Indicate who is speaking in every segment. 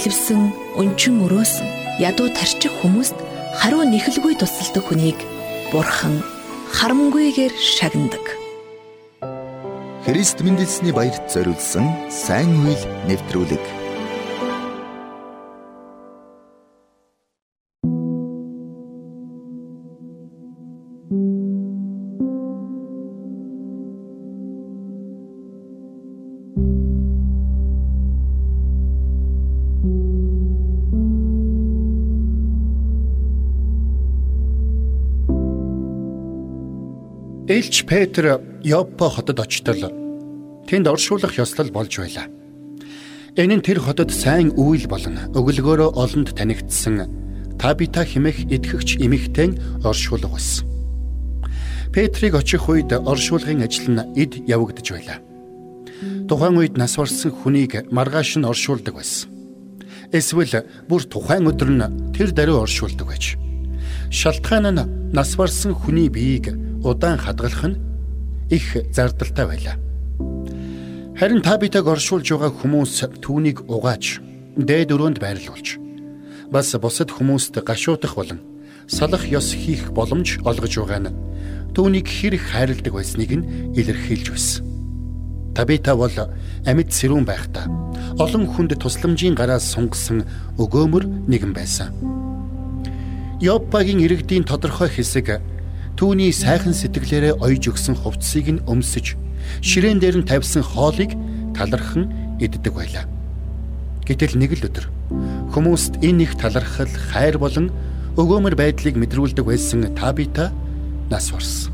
Speaker 1: бэлэвсэн, өнчин өрөөсөн, ядуу тарчих хүмүүст хариу нэхэлгүй тусалдаг хүнийг Бурхан харамгүйгээр шагнадаг.
Speaker 2: Христ мэндэлсний баярт зориулсан сайн үйл нэвтрүүлэг
Speaker 3: Элч Петр Йоппо хотод очтол тэнд оршуулах ёслол болж байлаа. Энэ нь тэр хотод сайн үйл болон өглөгөөрөө олонд танигдсан Табита химэх идэхгч эмэгтэйн оршуулга байсан. Петрийг очих үед оршуулгын ажил нь эд явагдаж байлаа. Тухайн үед нас барсан хүнийг маргааш нь оршуулдаг байсан. Эсвэл бүр тухайн өдөр нь тэр даруй оршуулдаг байж. Шалтгаан нь нас барсан хүний биеийг удаан хадгалах нь их зардалтай байлаа. Харин Табитаг оршуулж байгаа хүмүүс түүнийг угааж дээд өрөөнд байрлуулж бас бусад хүмүүст гашуудах болон салах ёс хийх боломж олгож байгаа нь түүнийг хэрэг хайрладаг байсныг нь илэрхийлж байсан. Табита бол амьд сэрүүн байхдаа олон хүнд тусламжийн гараас сунгасан өгөөмөр нэгэн байсан. Йоппагийн иргэдийн тодорхой хэсэг Түүний сайхан сэтгэлээрээ ойж өгсөн хувцсыг нь өмсөж ширээн дээр нь тавьсан хоолыг талархан иддэг байлаа. Гэтэл нэг л өдөр хүмүүст энэ их талархал, хайр болон өгөөмөр байдлыг мэдрүүлдэг байсан Табита нас барсан.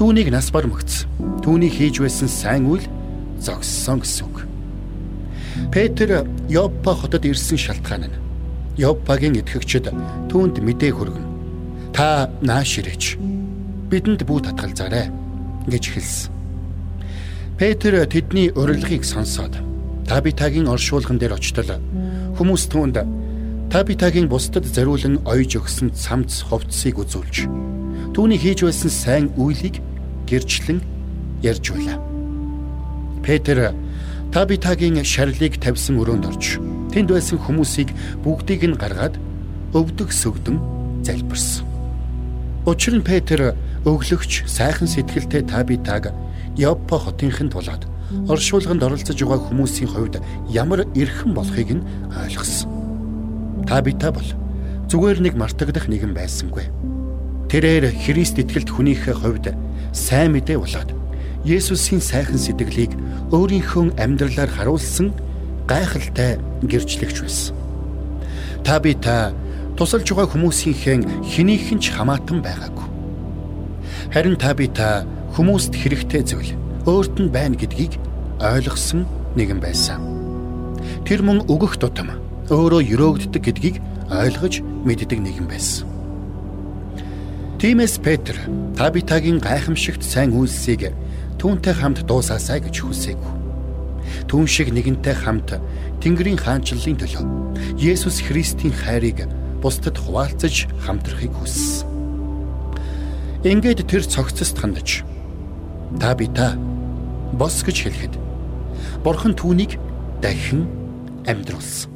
Speaker 3: Түүнийг нас бармагц. Түүний хийж байсан сайн үйл зогссон гэсэн үг. Петр Йоппа хотод ирсэн шалтгаан нь Йоппагийн итгэгчид түүнд мэдээ хүргэн Та нааш ирээч. Бидэнд бүү татгалзаарай гэж хэлсэн. Петр тэдний урилгыг сонсоод Табитагийн оршуулган дээр очтол хүмүүс түүнд Табитагийн бусдад зориулан ойж өгсөн цамц хувцсыг үзүүлж түүний хийж байсан сайн үйлийг гэрчлэн ярьж байлаа. Петр Табитагийн шарлыг тавьсан өрөөнд орж тэнд байсан хүмүүсийг бүгдийг нь гаргаад өвдөг сөгдөн залбирсан. Учир нь Петр өглөгч сайхан сэтгэлтэй Табитаг Йоппо хотынхын тулаад оршуулганд оролцож байгаа хүмүүсийн хувьд ямар эрхэм болохыг нь ойлгосон. Табита бол зүгээр нэг мартагдах нэгэн байсангүй. Тэрээр Христ итгэлт хүнийхээ хувьд сайн мэдээ болоод Есүсийн сайхан сэтгэлийг өөрийнхөө амьдралаар харуулсан гайхалтай гэрчлэгч байсан. Табита тусалж байгаа хүмүүсийнхээ хэнийх нь ч хамаатан байгаагүй. Харин та би та хүмүүст хэрэгтэй зүйл өөрт нь байна гэдгийг ойлгосон нэгэн байсан. Тэр мөн өгөх тутам өөрөө өрөөгддөг гэдгийг ойлгож мэддэг нэгэн байсан. Тимэс Петр Табитагийн гайхамшигт сайн үйлсийг түүнтэй хамт дуусаасай гэж хүсээгүй. Түүн шиг нэгэнтэй хамт Тэнгэрийн хаанчлалын төлөө Есүс Христийн хайрыг бусдад хуваалцаж хамтрахыг хүссэн. Ингээд тэр цогцост хандаж та би та бос гэж хэлэхэд бурхан түүнийг дахин амьдруулсан.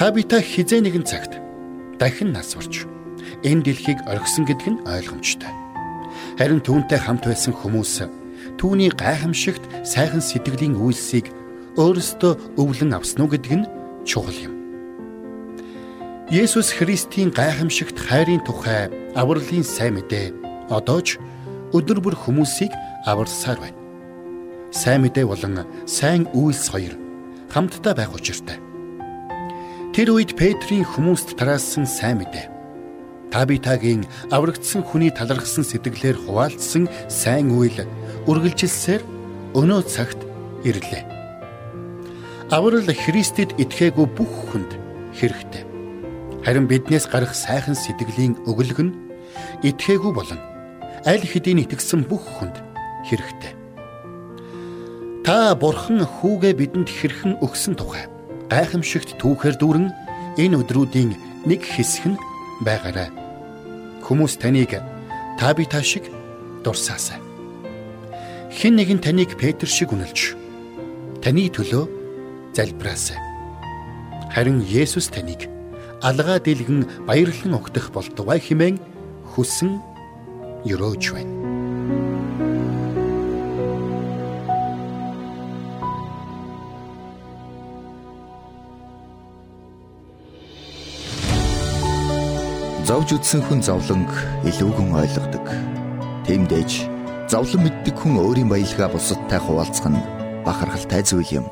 Speaker 3: Табита хизээ нэгэн цагт дахин нас урч энэ дэлхийг орхисон гэдг нь ойлгомжтой. Харин түүнтэй хамт байсан хүмүүс түүний гайхамшигт сайхан сэтгэлийн үйлсийг өөрсдөө өвлөн авсан уу гэдг нь чухал юм. Есүс Христийн гайхамшигт хайрын тухай авралын сайн мэдээ одоо ч өдөр бүр хүмүүсийг аварсаар байна. Сайн мэдээ болон сайн үйлс хоёр хамтдаа байх учиртай. Тэр үед Петрийн хүмүүст тараасан сайн мэдээ. Табитагийн аврагдсан хүний талархсан сэтгэлээр хуваалцсан сайн үйл үргэлжилсээр өнөө цагт ирлээ. Аврал Христэд итгээгүй бүх хүнд хэрэгтэй. Харин биднээс гарах сайхан сэтгэлийн өглөг нь итгээгүй болон аль хэдийн итгэсэн бүх хүнд хэрэгтэй. Та бурхан хүүгээ бидэнд хэрхэн өгсөн тухай гайхамшигт түүхээр дүүрэн энэ өдрүүдийн нэг хэсэг нь байгаарай. Хүмүүс таныг Табита шиг дурсаасай. Хэн нэгэн таныг Петр шиг үнэлж таны төлөө залбираасай. Харин Есүс таныг алгаа дэлгэн баярлан огтох болтугай хэмээн хүсэн өрөөж байна.
Speaker 2: Зовж үдсэн хүн зовлонг илүүгэн ойлгодог. Тиймдээж зовлон мэддэг хүн өөрийн баялгаа бусадтай хуваалцах нь бахархалтай зүйл юм.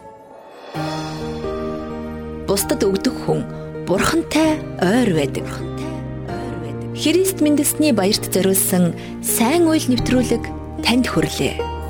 Speaker 1: Бусдад өгдөг хүн бурхантай ойр байдаг. Христ мэндэлсний баярт зориулсан сайн үйл нэвтрүүлэг танд хүрлээ.